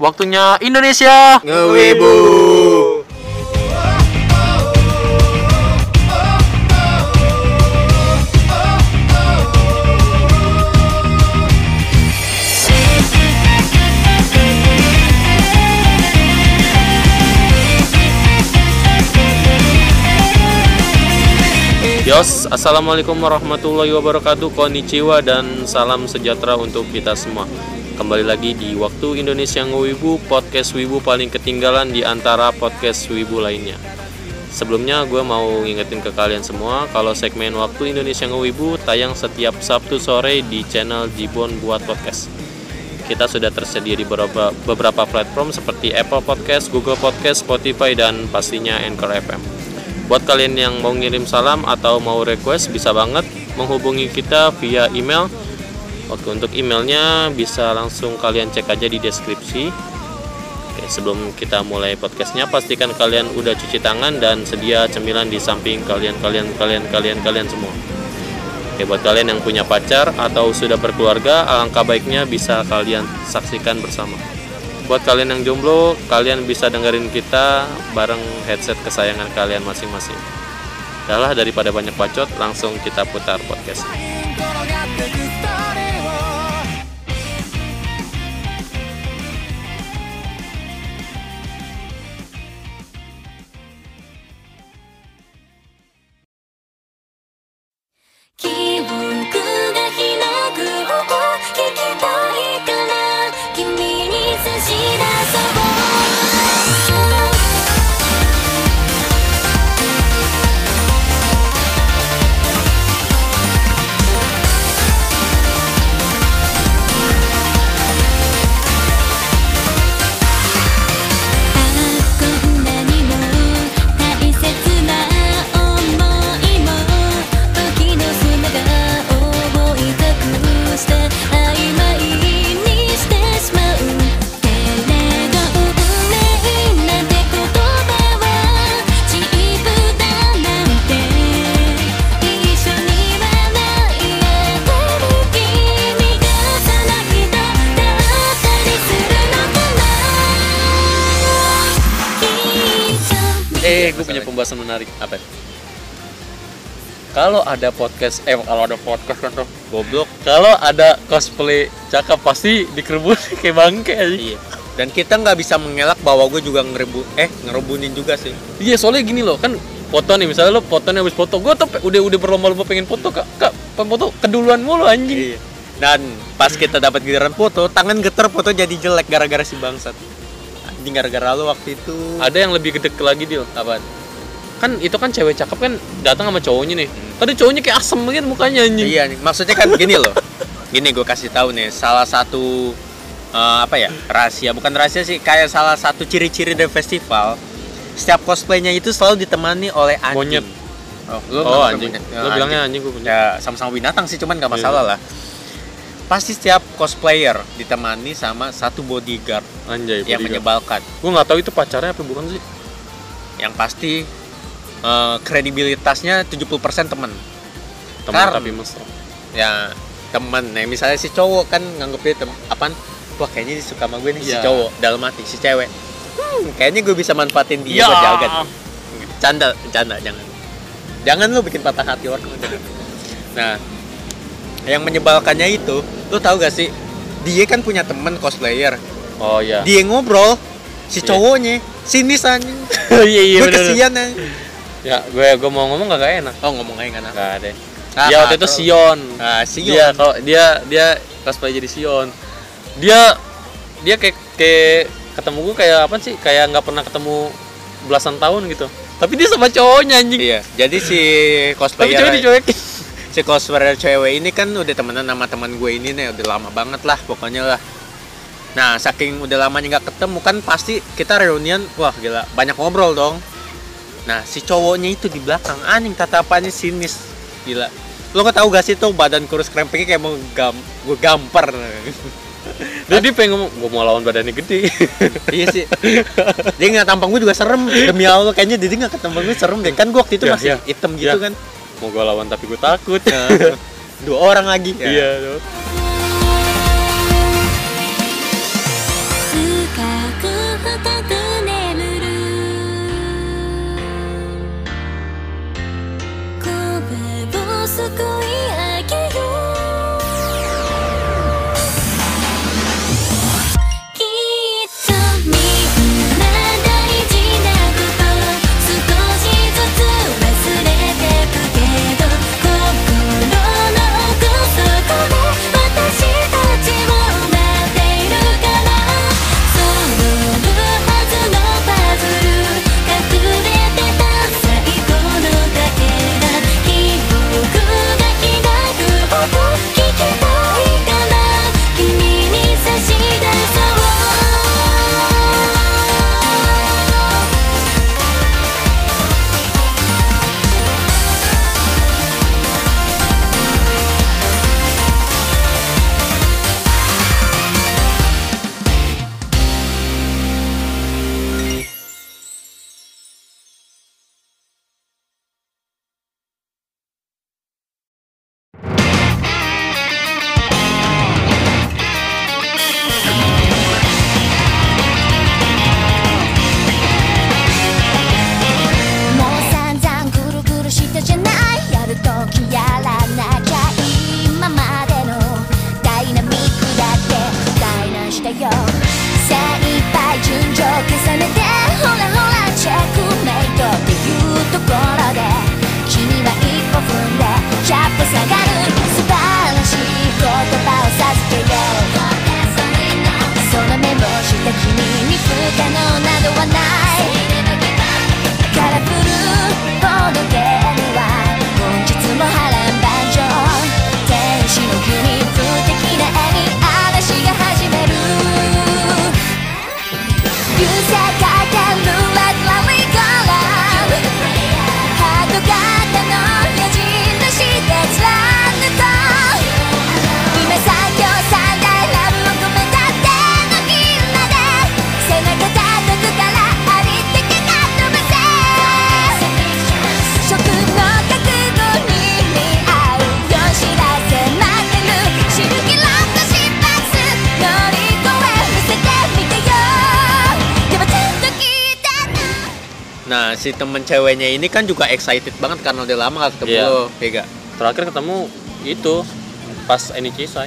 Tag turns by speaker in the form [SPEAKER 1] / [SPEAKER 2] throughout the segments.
[SPEAKER 1] Waktunya Indonesia.
[SPEAKER 2] Ngewibu.
[SPEAKER 1] Yos, Assalamualaikum warahmatullahi wabarakatuh Konnichiwa dan salam sejahtera untuk kita semua Kembali lagi di Waktu Indonesia Ngewibu Podcast Wibu paling ketinggalan di antara podcast Wibu lainnya Sebelumnya gue mau ngingetin ke kalian semua Kalau segmen Waktu Indonesia Ngewibu tayang setiap Sabtu sore di channel Jibon Buat Podcast kita sudah tersedia di beberapa, beberapa platform seperti Apple Podcast, Google Podcast, Spotify, dan pastinya Anchor FM. Buat kalian yang mau ngirim salam atau mau request bisa banget menghubungi kita via email. Oke, untuk emailnya bisa langsung kalian cek aja di deskripsi. Oke, sebelum kita mulai podcastnya pastikan kalian udah cuci tangan dan sedia cemilan di samping kalian kalian kalian kalian kalian semua. Oke, buat kalian yang punya pacar atau sudah berkeluarga, alangkah baiknya bisa kalian saksikan bersama. Buat kalian yang jomblo, kalian bisa dengerin kita bareng headset kesayangan kalian masing-masing. Yalah daripada banyak bacot, langsung kita putar podcast. Pembahasan menarik. Apa? Kalau ada podcast, eh kalau ada podcast kan tuh goblok. Kalau ada cosplay cakep pasti dikerubun kayak bangke aja.
[SPEAKER 2] Iya. Dan kita nggak bisa mengelak bahwa gue juga ngerebu eh ngerebunin juga sih.
[SPEAKER 1] Iya, soalnya gini loh, kan foto nih misalnya lo fotonya habis foto, gue tuh udah udah berlomba-lomba pengen foto kak, kak foto keduluan mulu anjing.
[SPEAKER 2] Iya. Dan pas kita dapat giliran foto, tangan geter foto jadi jelek gara-gara si bangsat. Anjing gara-gara lu waktu itu.
[SPEAKER 1] Ada yang lebih gede lagi deal,
[SPEAKER 2] Apaan?
[SPEAKER 1] Kan itu kan cewek cakep kan datang sama cowoknya nih. Tadi cowoknya kayak asem banget mukanya anjing.
[SPEAKER 2] Iya nih, maksudnya kan gini loh. Gini gue kasih tahu nih, salah satu eh, apa ya? Rahasia, bukan rahasia sih, kayak salah satu ciri-ciri dari festival. Setiap cosplaynya itu selalu ditemani oleh anjing.
[SPEAKER 1] Monyet.
[SPEAKER 2] Oh, lu
[SPEAKER 1] Oh, anjing.
[SPEAKER 2] punya- eh,
[SPEAKER 1] bilangnya anjing gue punya.
[SPEAKER 2] ya sama-sama binatang sih cuman nggak
[SPEAKER 1] Iya.
[SPEAKER 2] masalah lah pasti setiap cosplayer ditemani sama satu bodyguard
[SPEAKER 1] Anjay,
[SPEAKER 2] yang menyebalkan
[SPEAKER 1] Gue nggak tahu itu pacarnya apa bukan sih.
[SPEAKER 2] yang pasti eh, kredibilitasnya 70% temen.
[SPEAKER 1] Teman
[SPEAKER 2] Karena-
[SPEAKER 1] tapi mesra.
[SPEAKER 2] ya temen. Nah misalnya si cowok kan nganggep dia tem apaan? Wah kayaknya dia suka sama gue nih si
[SPEAKER 1] Iya.
[SPEAKER 2] cowok. Dalam hati si cewek. Hmm, kayaknya gue bisa manfaatin dia
[SPEAKER 1] Ya.
[SPEAKER 2] buat jaga. Canda canda jangan. Jangan lu bikin patah hati orang. Nah yang menyebalkannya itu lu tahu gak sih? Dia kan punya temen cosplayer.
[SPEAKER 1] Oh iya.
[SPEAKER 2] dia ngobrol si
[SPEAKER 1] Iya.
[SPEAKER 2] cowoknya sinis anjing
[SPEAKER 1] iya iya
[SPEAKER 2] gue kesian anjing
[SPEAKER 1] Ya, gue gue mau ngomong gak, gak enak.
[SPEAKER 2] oh ngomong aja kan
[SPEAKER 1] Gak ada.
[SPEAKER 2] Ah,
[SPEAKER 1] Dia waktu itu. Sion.
[SPEAKER 2] ah Sion
[SPEAKER 1] Dia kalau dia dia cosplay jadi Sion. Dia dia kayak kayak ketemu gue kayak apa sih? Kayak nggak pernah ketemu belasan tahun gitu. Tapi dia sama cowoknya anjing.
[SPEAKER 2] iya jadi si
[SPEAKER 1] Tapi
[SPEAKER 2] cosplayer
[SPEAKER 1] cowok dicuekin.
[SPEAKER 2] si cosplayer cewek ini kan udah temenan sama teman gue ini nih udah lama banget lah pokoknya lah nah saking udah lamanya nggak ketemu kan pasti kita reunian wah gila banyak ngobrol dong nah si cowoknya itu di belakang anjing tatapannya sinis gila lo kok tahu gak sih tuh badan kurus krempengnya kayak mau gam gue gampar
[SPEAKER 1] Dia, dia pengen ngomong, gue mau lawan badannya gede.
[SPEAKER 2] iya sih dia nggak tampang gue juga serem demi allah kayaknya dia nggak ketemu gue serem deh kan gue waktu itu
[SPEAKER 1] Ya,
[SPEAKER 2] masih
[SPEAKER 1] ya.
[SPEAKER 2] hitam gitu
[SPEAKER 1] Ya.
[SPEAKER 2] kan
[SPEAKER 1] mau gue lawan tapi gue takut.
[SPEAKER 2] Dua orang lagi
[SPEAKER 1] Iya.
[SPEAKER 3] so
[SPEAKER 4] good. Si temen ceweknya ini kan juga excited banget karena udah lama gak ketemu
[SPEAKER 1] Iya.
[SPEAKER 4] lo, ya gak?
[SPEAKER 1] terakhir ketemu itu pas NIC say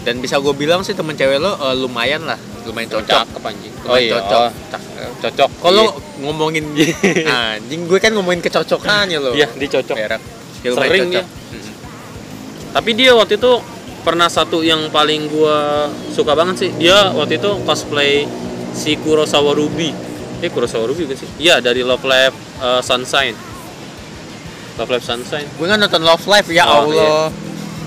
[SPEAKER 4] Dan bisa gue bilang sih temen cewek lo eh, lumayan lah, lumayan cocok.
[SPEAKER 1] cakep anjing
[SPEAKER 4] Oh iya,
[SPEAKER 1] cocok
[SPEAKER 4] oh,
[SPEAKER 1] cocok
[SPEAKER 4] Kalau
[SPEAKER 1] Iya.
[SPEAKER 4] ngomongin anjing gue kan ngomongin kecocokannya lo.
[SPEAKER 1] iya dia cocok
[SPEAKER 4] Berak. Dia lumayan
[SPEAKER 1] Sering
[SPEAKER 4] cocok.
[SPEAKER 1] dia. tapi dia waktu itu pernah satu yang paling gua suka banget sih dia waktu itu cosplay si Kurosawa Ruby eh Kurosawa Ruby kan sih iya dari Love Live uh, Sunshine Love Live Sunshine
[SPEAKER 4] Gue kan nonton Love Live ya
[SPEAKER 1] Oh,
[SPEAKER 4] Allah.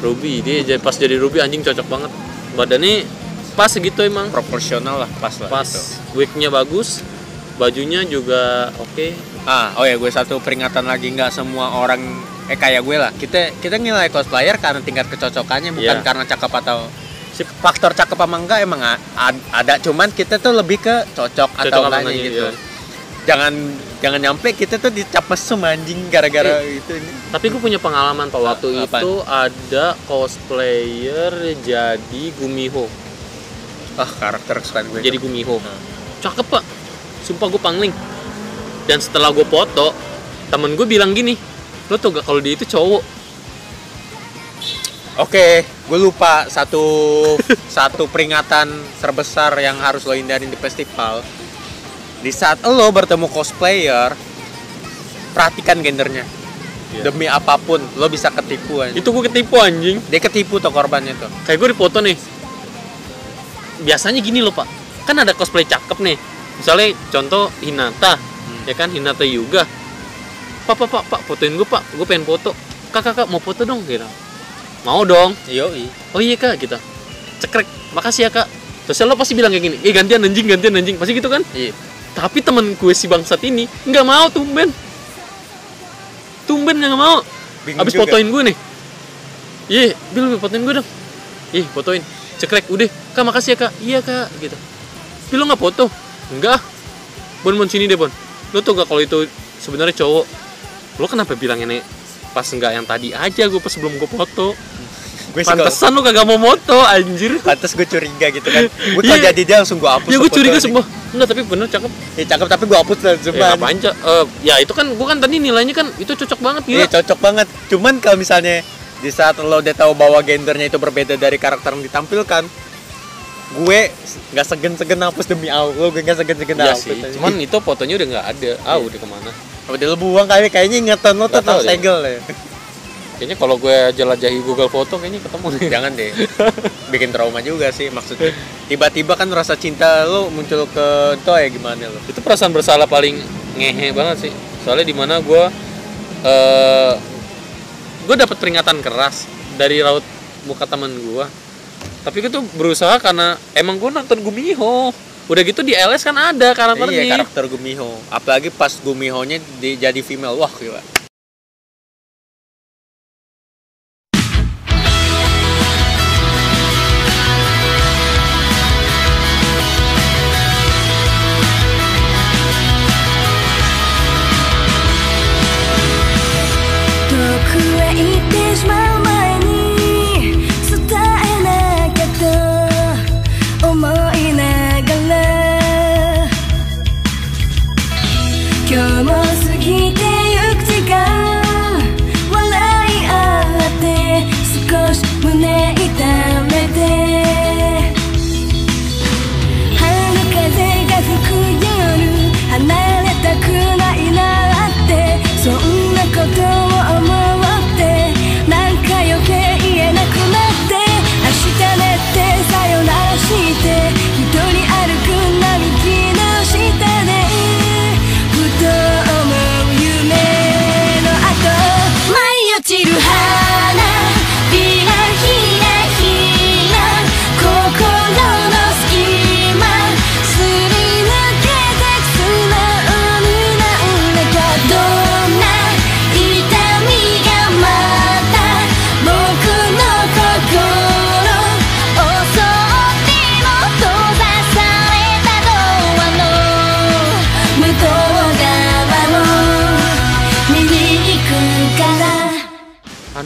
[SPEAKER 1] Ruby dia jadi- pas jadi Ruby anjing cocok banget badannya pas segitu emang
[SPEAKER 4] Proporsional lah, pas lah.
[SPEAKER 1] pas
[SPEAKER 4] gitu.
[SPEAKER 1] wignya bagus bajunya juga oke
[SPEAKER 4] Ah, oh ya gue satu peringatan lagi nggak semua orang eh kayak gue lah. Kita kita nilai cosplayer karena tingkat kecocokannya bukan
[SPEAKER 1] Iya.
[SPEAKER 4] karena cakep atau si faktor cakep apa enggak emang ada cuman kita tuh lebih ke cocok, atau
[SPEAKER 1] Cocok
[SPEAKER 4] enggaknya
[SPEAKER 1] enggaknya,
[SPEAKER 4] gitu.
[SPEAKER 1] iya.
[SPEAKER 4] Jangan jangan nyampe kita tuh dicap mesum anjing gara-gara itu ini.
[SPEAKER 1] tapi gue punya pengalaman pak waktu
[SPEAKER 4] A- apaan?
[SPEAKER 1] itu ada cosplayer jadi Gumiho
[SPEAKER 4] Ah, karakter kesukaan gue.
[SPEAKER 1] jadi Gumiho cakep pak sumpah gue pangling dan setelah gue foto temen gue bilang gini lo tau gak kalau dia itu cowok
[SPEAKER 4] Oke, gue lupa satu satu peringatan terbesar yang harus lo hindarin di festival. Di saat lo bertemu cosplayer, perhatikan gendernya.
[SPEAKER 1] Iya.
[SPEAKER 4] Demi apa pun, lo bisa ketipu aja.
[SPEAKER 1] itu gue ketipu anjing
[SPEAKER 4] Dia ketipu tuh korbannya tuh.
[SPEAKER 1] kayak gue di foto nih biasanya gini loh pak kan ada cosplay cakep nih misalnya contoh Hinata ya kan Hinata Yuga pak pak pak pak fotoin gue pak gue pengen foto kak kak kak mau foto dong gitu mau dong.
[SPEAKER 4] Yoi.
[SPEAKER 1] oh iya kak gitu. Cekrek. Makasih ya kak. Terus lo pasti bilang kayak gini eh gantian anjing gantian anjing. Pasti gitu kan?
[SPEAKER 4] Iya.
[SPEAKER 1] tapi temen gue si bangsat ini nggak mau tumben. Tumben nggak mau.
[SPEAKER 4] Bingung
[SPEAKER 1] abis
[SPEAKER 4] juga.
[SPEAKER 1] fotoin gue nih. Iya bil fotoin gue dong. Ih fotoin. Cekrek udah. Kak makasih ya kak. Iya kak gitu. Bil lo nggak foto? Enggak bon bon sini deh bon. Lo tau gak kalau itu sebenarnya cowok. Lo kenapa bilang ini pas enggak yang tadi aja gue pas sebelum gue foto
[SPEAKER 2] gue
[SPEAKER 1] Pantesan lu kagak mau moto anjir.
[SPEAKER 2] pantes gue curiga gitu kan gue
[SPEAKER 1] Iya.
[SPEAKER 2] jadi dia langsung gue hapus
[SPEAKER 1] Ya gue curiga semua. Enggak, tapi bener cakep.
[SPEAKER 2] ya cakep tapi gue hapus lah
[SPEAKER 1] Ya
[SPEAKER 2] cuman
[SPEAKER 1] apaan? Eh, ya itu kan gua kan tadi nilainya kan itu cocok banget
[SPEAKER 2] Iya
[SPEAKER 1] ya.
[SPEAKER 2] cocok banget. Cuman kalau misalnya di saat lo udah tahu bahwa gendernya itu berbeda dari karakter yang ditampilkan, gue nggak segen-segen hapus demi Allah, gue nggak segen-segen
[SPEAKER 1] Iya
[SPEAKER 2] hapus.
[SPEAKER 1] sih. Cuman itu fotonya udah nggak ada. Ah, udah ke mana?
[SPEAKER 2] udah lo buang kali kayaknya ingatan lo
[SPEAKER 1] deh.
[SPEAKER 2] tersegel ya.
[SPEAKER 1] Kayaknya kalau gue jelajahi Google Foto kayaknya ketemu nih.
[SPEAKER 2] Jangan deh. Bikin trauma juga sih maksudnya. Tiba-tiba kan rasa cinta lo muncul ke itu ya gimana lo?
[SPEAKER 1] itu perasaan bersalah paling ngehe banget sih soalnya di mana gue eh gue dapat peringatan keras dari raut muka teman gue tapi gue tuh berusaha karena emang gue nonton Gumiho udah gitu di LS kan ada karakternya
[SPEAKER 2] Iya karakter Gumiho. Apalagi pas Gumiho-nya di- jadi female. Wah gila.「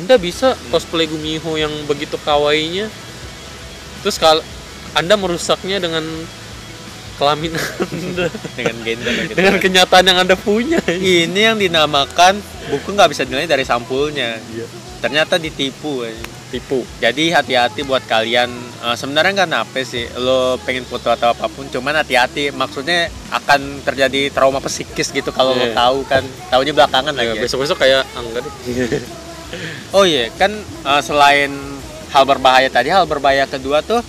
[SPEAKER 1] anda bisa cosplay Gumiho yang begitu kawainya terus kalau anda merusaknya dengan kelamin anda
[SPEAKER 2] Dengan gender gitu.
[SPEAKER 1] dengan kenyataan yang anda punya
[SPEAKER 2] Ini yang dinamakan buku nggak bisa dinilai dari sampulnya. Ternyata ditipu. eh.
[SPEAKER 1] tipu
[SPEAKER 2] Jadi hati-hati buat kalian. Eh, sebenarnya nggak nape sih. Lo pengen foto atau apa pun, cuman hati-hati. Maksudnya akan terjadi trauma psikis gitu kalau lo
[SPEAKER 1] Iya.
[SPEAKER 2] tahu kan. Tahunya belakangan lagi. ya.
[SPEAKER 1] besok besok kayak ah, enggak deh
[SPEAKER 2] Oh iya, kan eh, selain hal berbahaya tadi, hal berbahaya kedua tuh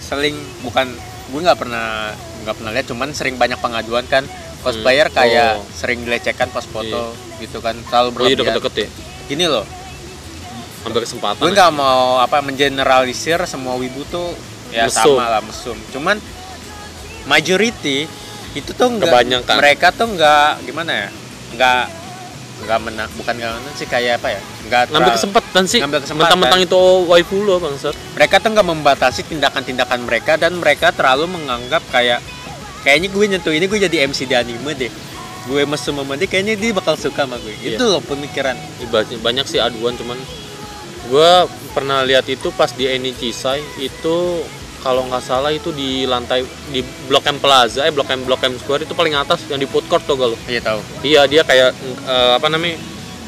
[SPEAKER 2] seling bukan gue nggak pernah nggak pernah lihat, cuman sering banyak pengaduan kan cosplayer
[SPEAKER 1] Hmm.
[SPEAKER 2] kayak
[SPEAKER 1] Oh.
[SPEAKER 2] sering dilecehkan pas foto gitu kan, selalu
[SPEAKER 1] oh iya
[SPEAKER 2] berlebihan.
[SPEAKER 1] deket-deket ya
[SPEAKER 2] Gini loh,
[SPEAKER 1] ambil kesempatan
[SPEAKER 2] gue
[SPEAKER 1] aja.
[SPEAKER 2] nggak mau apa mengeneralisir semua wibu tuh ya
[SPEAKER 1] Mesum.
[SPEAKER 2] sama lah mesum. Cuman majority itu tuh nggak
[SPEAKER 1] Kebanyakan.
[SPEAKER 2] mereka tuh nggak gimana ya nggak nggak menang bukan nggak menang sih kayak apa ya? Nggak
[SPEAKER 1] ngambil kesempatan sih.
[SPEAKER 2] Ngambil kesempatan.
[SPEAKER 1] mentang-mentang itu waifu lo bangsat
[SPEAKER 2] mereka tuh nggak membatasi tindakan-tindakan mereka dan mereka terlalu menganggap kayak kayaknya gue nyentuh ini gue jadi MC di anime deh. Gue mesum sama dia kayaknya dia bakal suka sama gue.
[SPEAKER 1] Iya.
[SPEAKER 2] itu loh pemikiran.
[SPEAKER 1] Ibaratnya banyak sih aduan cuman gue pernah lihat itu pas di Enichishai itu kalau nggak salah itu di lantai di Blok M Plaza eh Blok M Blok M Square itu paling atas yang di food court tuh galuh
[SPEAKER 2] iya tahu
[SPEAKER 1] iya dia kayak eh, apa namanya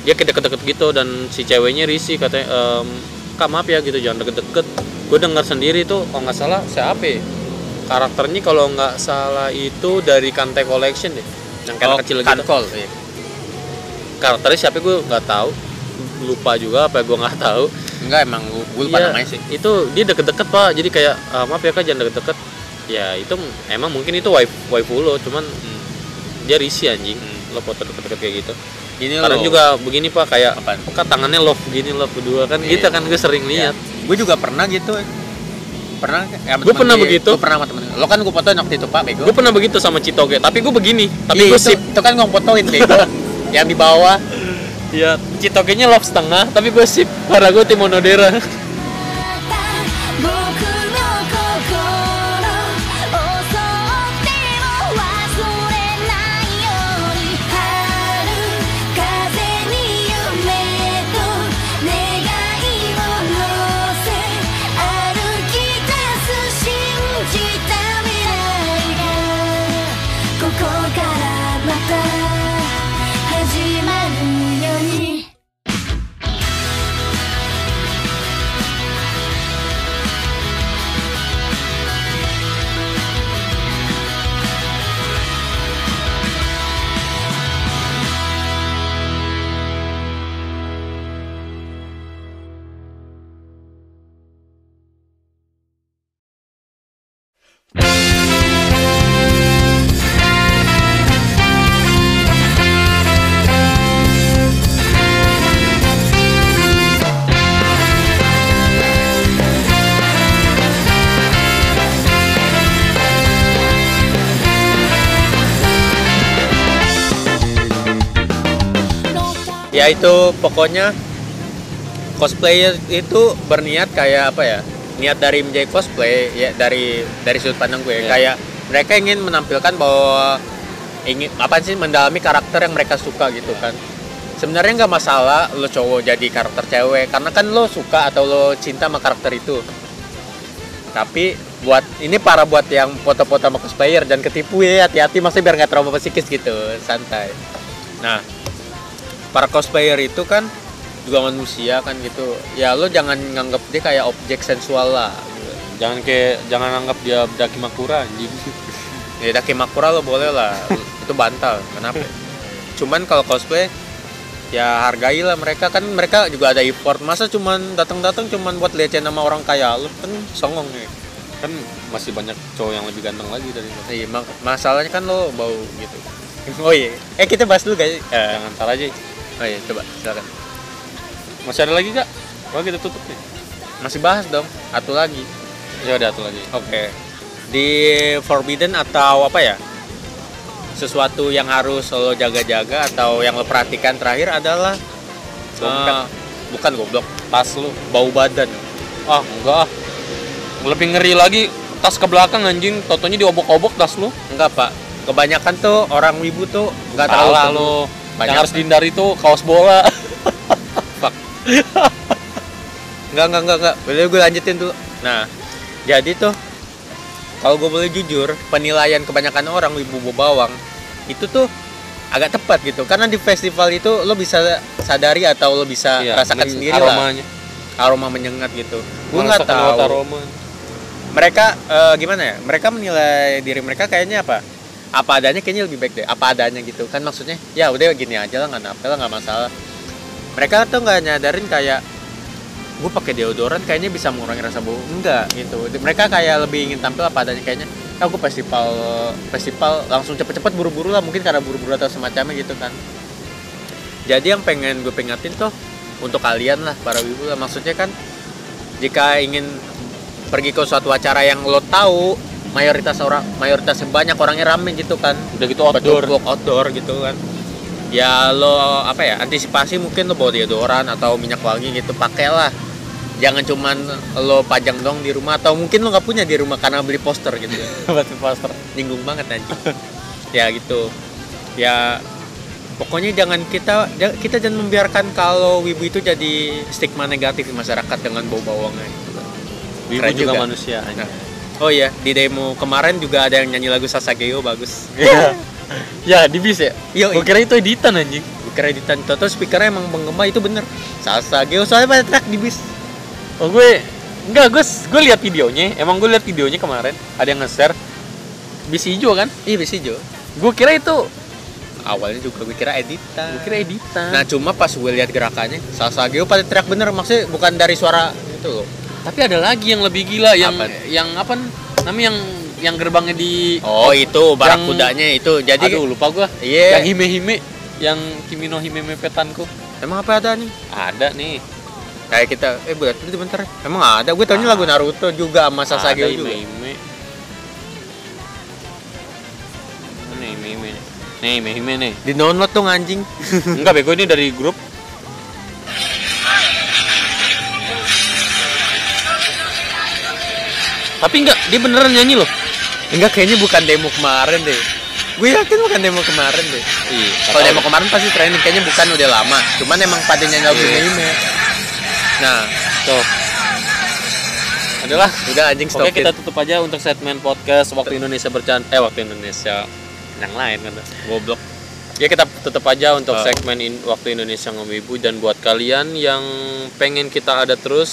[SPEAKER 1] dia kayak deket-deket gitu dan si ceweknya risih katanya ehm, kak maaf ya gitu jangan deket-deket. Gue dengar sendiri tuh kalau nggak salah siapa ya? karakternya kalau nggak salah itu dari Kante Collection deh yang kayak
[SPEAKER 2] Oh,
[SPEAKER 1] kecil gitu.
[SPEAKER 2] Kankol iya.
[SPEAKER 1] karakternya siapa gue nggak tahu lupa juga apa gue nggak tahu
[SPEAKER 2] enggak emang gue, gue lupa
[SPEAKER 1] Iya,
[SPEAKER 2] namanya sih.
[SPEAKER 1] itu dia deket-deket pak. Jadi kayak "Ah, maaf ya kak jangan deket-deket. Ya itu emang mungkin itu wife waifu lo cuman
[SPEAKER 2] Hmm.
[SPEAKER 1] dia risih anjing.
[SPEAKER 2] Hmm.
[SPEAKER 1] lo foto deket-deket kayak gitu.
[SPEAKER 2] Gini
[SPEAKER 1] kadang
[SPEAKER 2] loh
[SPEAKER 1] juga begini pak kayak
[SPEAKER 2] Apaan?
[SPEAKER 1] kak tangannya love begini love berdua kan
[SPEAKER 2] Iya.
[SPEAKER 1] gitu kan gue sering lihat.
[SPEAKER 2] Gue juga pernah gitu. Pernah ya,
[SPEAKER 1] Gua
[SPEAKER 2] temen
[SPEAKER 1] pernah
[SPEAKER 2] gue.
[SPEAKER 1] begitu.
[SPEAKER 2] Gua pernah sama temen lo kan gue fotoin waktu itu pak bego.
[SPEAKER 1] Gue pernah begitu sama Citoge tapi gue begini. Tapi
[SPEAKER 2] Iya,
[SPEAKER 1] gue sip.
[SPEAKER 2] itu kan gue fotoin bego. Yang di bawah
[SPEAKER 1] ya Citoge-nya love setengah tapi gue sip karena gue tim monodera
[SPEAKER 2] ya itu pokoknya cosplayer itu berniat kayak apa ya? Niat dari menjadi cosplay ya dari dari sudut pandang gue.
[SPEAKER 1] Iya.
[SPEAKER 2] kayak mereka ingin menampilkan bahwa ingin apa sih mendalami karakter yang mereka suka gitu kan. Sebenarnya nggak masalah lo cowok jadi karakter cewek karena kan lo suka atau lo cinta sama karakter itu. Tapi buat ini para buat yang foto-foto sama cosplayer dan ketipu ya hati-hati maksudnya biar nggak trauma psikis gitu santai. Nah para cosplayer itu kan juga manusia kan gitu ya lo jangan nganggap dia kayak objek sensual lah
[SPEAKER 1] Jangan kayak jangan anggap dia Daki Makura anjing.
[SPEAKER 2] ya daki makura lo boleh lah itu bantal kenapa cuman kalau cosplay ya hargailah mereka kan mereka juga ada effort masa cuman datang-datang cuman buat liatin nama orang kaya lo kan songong nih
[SPEAKER 1] Kan masih banyak cowok yang lebih ganteng lagi dari lo.
[SPEAKER 2] Iya, masalahnya kan lo bau gitu. Oh iya, eh kita bahas dulu guys. Eh,
[SPEAKER 1] Jangan ntar aja.
[SPEAKER 2] Oh iya, coba silakan.
[SPEAKER 1] Masih ada lagi gak? Oh kita tutup nih.
[SPEAKER 2] Masih bahas dong, satu lagi.
[SPEAKER 1] Ya udah satu lagi.
[SPEAKER 2] Oke. Di forbidden atau apa ya? Sesuatu yang harus lo jaga-jaga atau yang lo perhatikan terakhir adalah eh, bukan goblok,
[SPEAKER 1] Tas lu.
[SPEAKER 2] bau badan.
[SPEAKER 1] Ah enggak ah. Lebih ngeri lagi tas ke belakang anjing. Totonya diobok-obok tas lu.
[SPEAKER 2] Enggak, Pak. Kebanyakan tuh orang wibu tuh enggak tahu
[SPEAKER 1] Salah
[SPEAKER 2] tuh.
[SPEAKER 1] lu.
[SPEAKER 2] Banyak.
[SPEAKER 1] Yang harus dihindari tuh kaos bola.
[SPEAKER 2] Enggak, enggak, enggak, enggak. Boleh gue lanjutin dulu. Nah, jadi tuh kalau gue boleh jujur, penilaian kebanyakan orang wibu bawang itu tuh agak tepat gitu. Karena di festival itu lo bisa sadari atau lo bisa
[SPEAKER 1] Iya,
[SPEAKER 2] rasakan sendiri lah
[SPEAKER 1] aromanya.
[SPEAKER 2] aroma menyengat gitu. Gue nggak tahu.
[SPEAKER 1] aroma.
[SPEAKER 2] Mereka eh, gimana ya? Mereka menilai diri mereka kayaknya apa? Apa adanya kayaknya lebih baik deh. Apa adanya gitu kan maksudnya? Ya udah gini aja lah nggak lah nggak masalah. Mereka tuh nggak nyadarin kayak gue pakai deodoran kayaknya bisa mengurangi rasa bau enggak gitu mereka kayak lebih ingin tampil apa adanya kayaknya ah gue festival festival langsung cepet-cepet buru-buru lah mungkin karena buru-buru atau semacamnya gitu kan jadi yang pengen gue pengatin tuh untuk kalian lah para wibu lah maksudnya kan jika ingin pergi ke suatu acara yang lo tahu mayoritas orang mayoritas banyak orangnya rame gitu kan
[SPEAKER 1] Udah gitu outdoor.
[SPEAKER 2] outdoor outdoor gitu kan ya lo apa ya antisipasi mungkin lo bawa deodoran atau minyak wangi gitu pakailah jangan cuman lo pajang dong di rumah atau mungkin lo nggak punya di rumah karena beli poster gitu
[SPEAKER 1] Batu poster.
[SPEAKER 2] nyinggung banget anjing ya gitu ya pokoknya jangan kita kita jangan membiarkan kalau wibu itu jadi stigma negatif di masyarakat dengan bau bawangnya gitu.
[SPEAKER 1] Wibu
[SPEAKER 2] Keren
[SPEAKER 1] juga,
[SPEAKER 2] juga.
[SPEAKER 1] manusia.
[SPEAKER 2] Nah, oh iya di demo kemarin juga ada yang nyanyi lagu Sasageo bagus
[SPEAKER 1] Iya. ya di bis ya.
[SPEAKER 2] Yo,
[SPEAKER 1] Gue kira itu editan anjing.
[SPEAKER 2] kreditan Toto speakernya emang penggema itu bener Sasageo soalnya pada track di bis
[SPEAKER 1] Oh gue enggak gue gue lihat videonya. Emang gue lihat videonya kemarin. Ada yang nge-share bis hijau kan?
[SPEAKER 2] iya bis hijau
[SPEAKER 1] Gue kira itu
[SPEAKER 2] awalnya juga gue kira editan
[SPEAKER 1] gue kira editan.
[SPEAKER 2] nah cuma pas gue lihat gerakannya Sasageo pada track bener maksudnya bukan dari suara itu loh
[SPEAKER 1] tapi ada lagi yang lebih gila yang
[SPEAKER 2] Apa?
[SPEAKER 1] yang apa namanya yang yang gerbangnya di
[SPEAKER 2] oh itu barakudanya itu jadi
[SPEAKER 1] Aduh lupa gua.
[SPEAKER 2] Iya.
[SPEAKER 1] Yang hime-hime yang Kimino Hime Petanku.
[SPEAKER 2] emang apa ada nih
[SPEAKER 1] Ada nih.
[SPEAKER 2] kayak kita eh buat itu bentar emang ada gue taunya lagu Naruto juga sama Sasageo
[SPEAKER 1] ada
[SPEAKER 2] juga
[SPEAKER 1] hime-hime. Mana hime-hime nih? Nih hime-hime nih.
[SPEAKER 2] di download tuh anjing
[SPEAKER 1] Enggak bego ini dari grup. Tapi enggak, dia beneran nyanyi loh.
[SPEAKER 2] enggak kayaknya bukan demo kemarin deh gue yakin bukan demo kemarin deh
[SPEAKER 1] Iya.
[SPEAKER 2] kalau demo kemarin pasti training kayaknya bukan udah lama cuman emang pada nyanyi lagu
[SPEAKER 1] Iya.
[SPEAKER 2] anime nah
[SPEAKER 1] tuh. Adalah
[SPEAKER 2] udah anjing stop
[SPEAKER 1] Oke kita tutup aja untuk segmen podcast waktu Indonesia bercanda eh waktu Indonesia yang lain kan
[SPEAKER 2] goblok
[SPEAKER 1] ya kita tutup aja untuk
[SPEAKER 2] Oh.
[SPEAKER 1] segmen in- waktu Indonesia ngomibu dan buat kalian yang pengen kita ada terus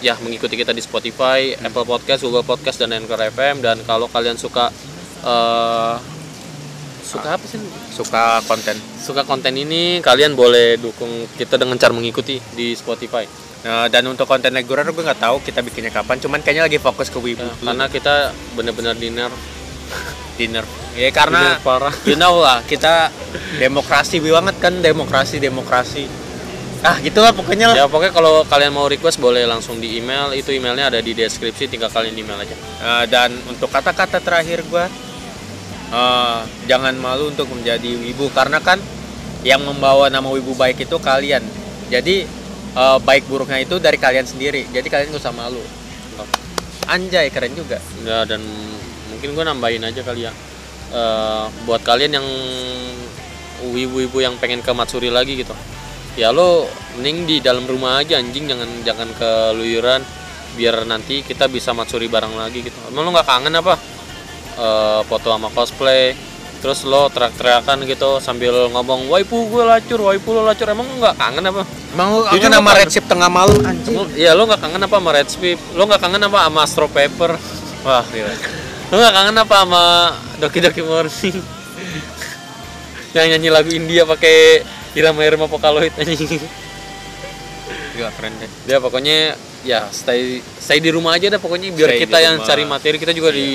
[SPEAKER 1] ya mengikuti kita di Spotify, Apple Podcast, Google Podcast dan Anchor FM dan kalau kalian suka eh suka apa sih?
[SPEAKER 2] Suka konten.
[SPEAKER 1] Suka konten ini kalian boleh dukung kita dengan cara mengikuti di Spotify.
[SPEAKER 2] Nah, dan untuk konten reguler gue nggak tahu kita bikinnya kapan. Cuman kayaknya lagi fokus ke wibu
[SPEAKER 1] Ya, karena kita benar-benar dinner.
[SPEAKER 2] Dinner. Ya karena
[SPEAKER 1] dinner parah.
[SPEAKER 2] you know lah kita demokrasi banget kan demokrasi demokrasi ah gitulah pokoknya lah.
[SPEAKER 1] Ya pokoknya kalau kalian mau request boleh langsung di email. Itu emailnya ada di deskripsi tinggal kalian email aja.
[SPEAKER 2] Eh, dan untuk kata-kata terakhir gue eh, jangan malu untuk menjadi wibu. Karena kan
[SPEAKER 5] yang membawa nama wibu baik itu kalian. Jadi eh, baik buruknya itu dari kalian sendiri. Jadi kalian gak usah malu. Anjay keren juga.
[SPEAKER 1] Ya dan mungkin gue nambahin aja kali ya. Eh, buat kalian yang wibu-wibu yang pengen ke Matsuri lagi gitu. Ya lo mending di dalam rumah aja anjing jangan jangan keluyuran biar nanti kita bisa Matsuri bareng lagi gitu. Emang lo nggak kangen apa? Eh, foto sama cosplay terus lo teriak-teriakan gitu sambil ngomong waifu gue lacur waifu lo lacur emang lo nggak kangen apa
[SPEAKER 5] emang
[SPEAKER 1] Jujur
[SPEAKER 5] kangen sama. Red Ship tengah malu anjing
[SPEAKER 1] Lo- Iya lo nggak kangen apa sama Red Sweep? Lo nggak kangen apa sama Astro Paper?
[SPEAKER 5] wah gila
[SPEAKER 1] Lo nggak kangen apa sama Doki Doki Morning? yang nyanyi lagu India pakai irama irama Vocaloid anjing.
[SPEAKER 5] gila keren deh
[SPEAKER 1] Dia pokoknya ya stay stay di rumah aja dah pokoknya biar
[SPEAKER 5] Stay
[SPEAKER 1] kita
[SPEAKER 5] di
[SPEAKER 1] yang
[SPEAKER 5] rumah.
[SPEAKER 1] cari materi kita juga di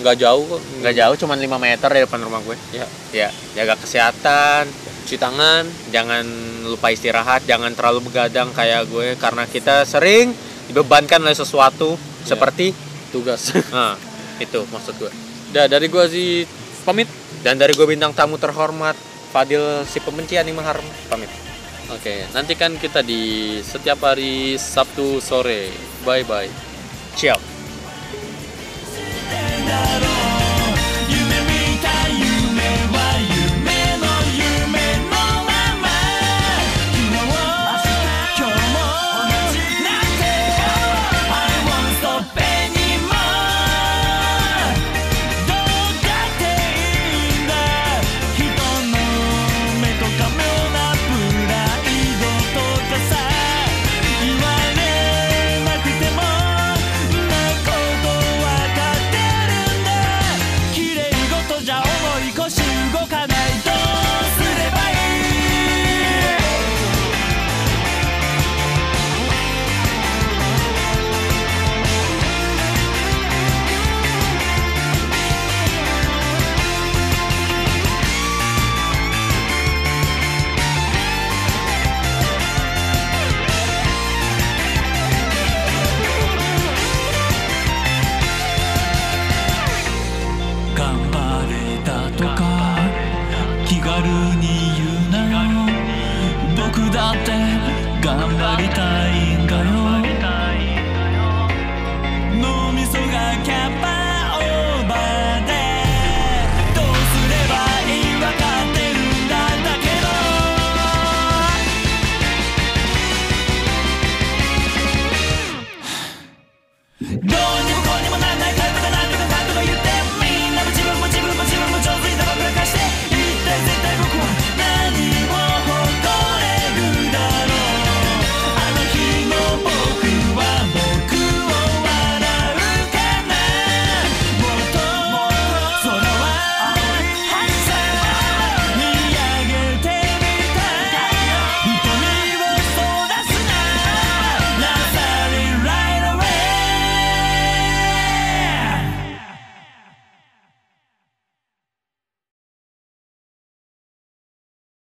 [SPEAKER 1] nggak jauh kok.
[SPEAKER 5] nggak jauh cuman 5 meter dari depan rumah gue
[SPEAKER 1] Ya,
[SPEAKER 5] ya jaga kesehatan
[SPEAKER 1] cuci tangan.
[SPEAKER 5] jangan lupa istirahat jangan terlalu begadang kayak gue karena kita sering dibebankan oleh sesuatu
[SPEAKER 1] Ya.
[SPEAKER 5] seperti
[SPEAKER 1] tugas.
[SPEAKER 5] nah itu maksud gue
[SPEAKER 1] Dah dari gua sih pamit.
[SPEAKER 5] dan dari gue bintang tamu terhormat Fadil si pembenci anime harem pamit
[SPEAKER 1] Oke, nantikan kita di setiap hari Sabtu sore. Bye bye.
[SPEAKER 5] ciao